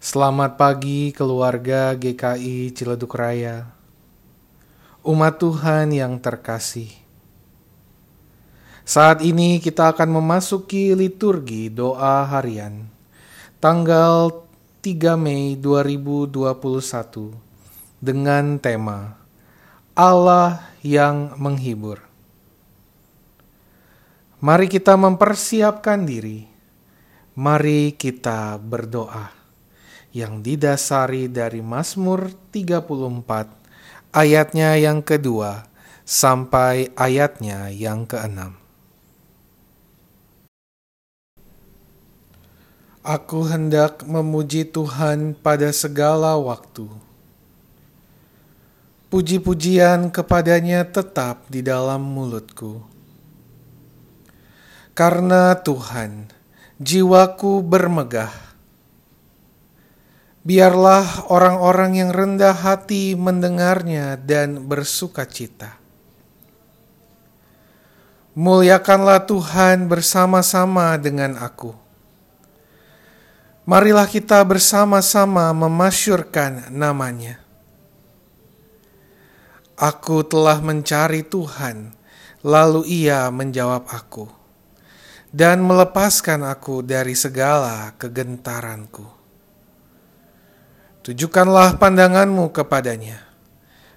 Selamat pagi keluarga GKI Ciledug Raya. Umat Tuhan yang terkasih. Saat ini kita akan memasuki liturgi doa harian. Tanggal 3 Mei 2021 dengan tema Allah yang menghibur. Mari kita mempersiapkan diri. Mari kita berdoa yang didasari dari Mazmur 34 ayatnya yang kedua sampai ayatnya yang keenam. Aku hendak memuji Tuhan pada segala waktu. Puji-pujian kepadanya tetap di dalam mulutku. Karena Tuhan, jiwaku bermegah Biarlah orang-orang yang rendah hati mendengarnya dan bersuka cita. Muliakanlah Tuhan bersama-sama dengan aku. Marilah kita bersama-sama memasyurkan namanya. Aku telah mencari Tuhan, lalu ia menjawab aku, dan melepaskan aku dari segala kegentaranku. Tujukanlah pandanganmu kepadanya,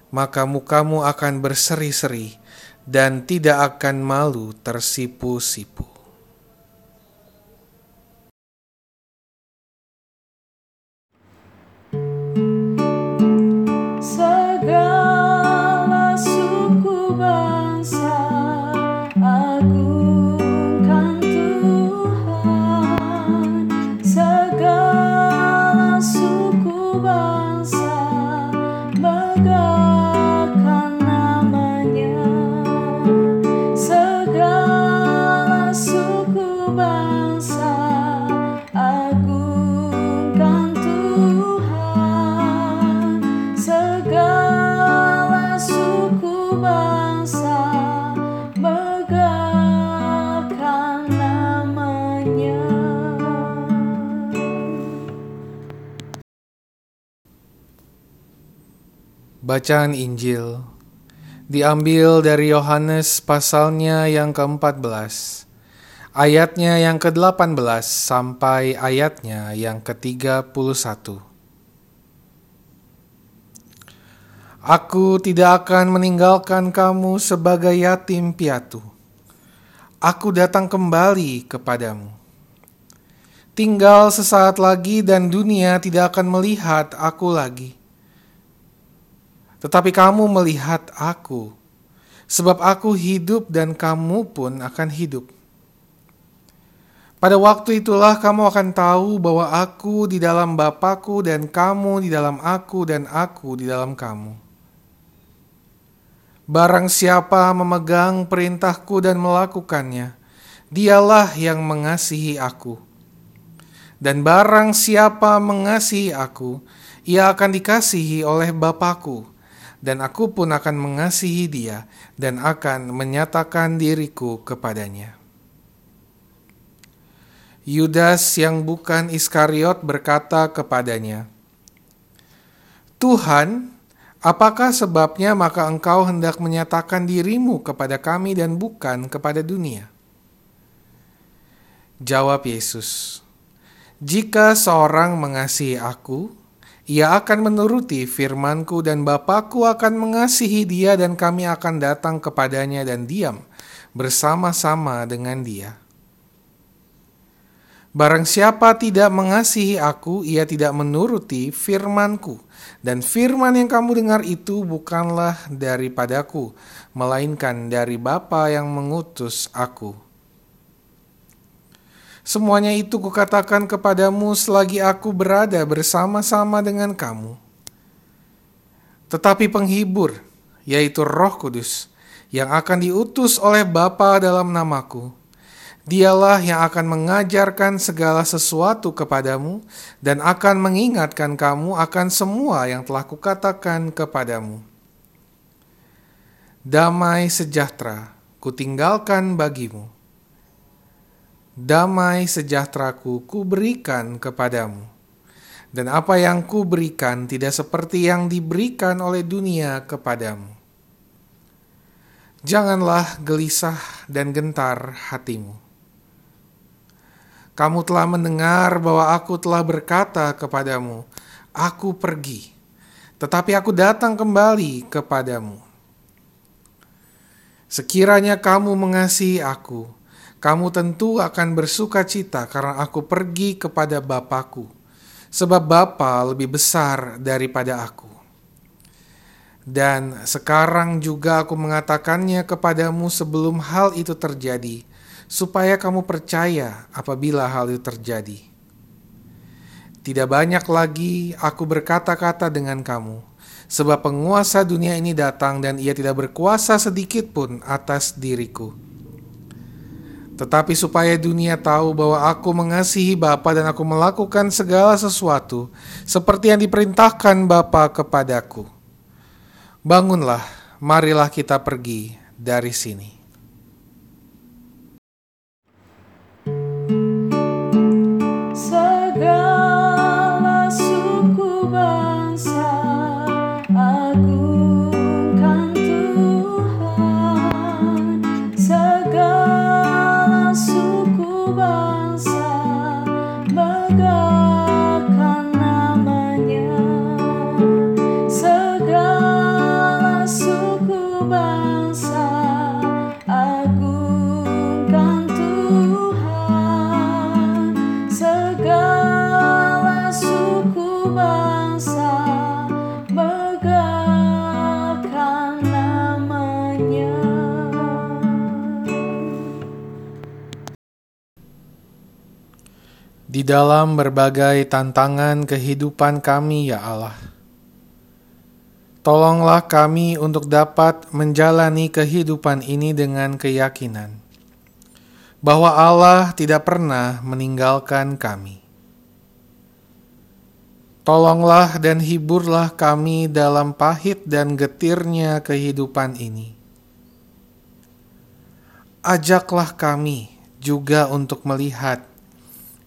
maka mukamu akan berseri-seri dan tidak akan malu tersipu-sipu. Bacaan Injil diambil dari Yohanes pasalnya yang ke-14, ayatnya yang ke-18 sampai ayatnya yang ke-31. Aku tidak akan meninggalkan kamu sebagai yatim piatu. Aku datang kembali kepadamu. Tinggal sesaat lagi dan dunia tidak akan melihat aku lagi tetapi kamu melihat aku, sebab aku hidup dan kamu pun akan hidup. Pada waktu itulah kamu akan tahu bahwa aku di dalam Bapakku dan kamu di dalam aku dan aku di dalam kamu. Barang siapa memegang perintahku dan melakukannya, dialah yang mengasihi aku. Dan barang siapa mengasihi aku, ia akan dikasihi oleh Bapakku dan aku pun akan mengasihi dia dan akan menyatakan diriku kepadanya. Yudas yang bukan Iskariot berkata kepadanya, Tuhan, apakah sebabnya maka engkau hendak menyatakan dirimu kepada kami dan bukan kepada dunia? Jawab Yesus, Jika seorang mengasihi aku, ia akan menuruti firmanku dan Bapakku akan mengasihi dia dan kami akan datang kepadanya dan diam bersama-sama dengan dia. Barang siapa tidak mengasihi aku, ia tidak menuruti firmanku. Dan firman yang kamu dengar itu bukanlah daripadaku, melainkan dari Bapa yang mengutus aku. Semuanya itu kukatakan kepadamu selagi aku berada bersama-sama dengan kamu. Tetapi penghibur, yaitu roh kudus, yang akan diutus oleh Bapa dalam namaku, dialah yang akan mengajarkan segala sesuatu kepadamu dan akan mengingatkan kamu akan semua yang telah kukatakan kepadamu. Damai sejahtera kutinggalkan bagimu damai sejahteraku kuberikan kepadamu. dan apa yang ku berikan tidak seperti yang diberikan oleh dunia kepadamu. Janganlah gelisah dan gentar hatimu. Kamu telah mendengar bahwa aku telah berkata kepadamu, "Aku pergi, tetapi aku datang kembali kepadamu." Sekiranya kamu mengasihi aku, kamu tentu akan bersuka cita karena aku pergi kepada Bapakku sebab Bapa lebih besar daripada aku. Dan sekarang juga aku mengatakannya kepadamu sebelum hal itu terjadi, supaya kamu percaya apabila hal itu terjadi. Tidak banyak lagi aku berkata-kata dengan kamu, sebab penguasa dunia ini datang dan ia tidak berkuasa sedikit pun atas diriku tetapi supaya dunia tahu bahwa aku mengasihi Bapa dan aku melakukan segala sesuatu seperti yang diperintahkan Bapa kepadaku. Bangunlah, marilah kita pergi dari sini. Di dalam berbagai tantangan kehidupan kami, ya Allah. Tolonglah kami untuk dapat menjalani kehidupan ini dengan keyakinan bahwa Allah tidak pernah meninggalkan kami. Tolonglah dan hiburlah kami dalam pahit dan getirnya kehidupan ini. Ajaklah kami juga untuk melihat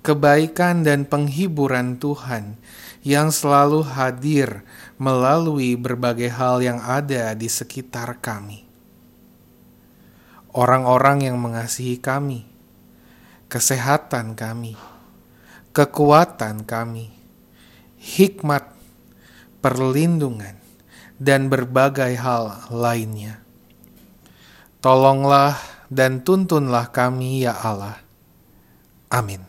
kebaikan dan penghiburan Tuhan yang selalu hadir melalui berbagai hal yang ada di sekitar kami. Orang-orang yang mengasihi kami, kesehatan kami, kekuatan kami, hikmat, perlindungan, dan berbagai hal lainnya. Tolonglah dan tuntunlah kami, ya Allah. Amin.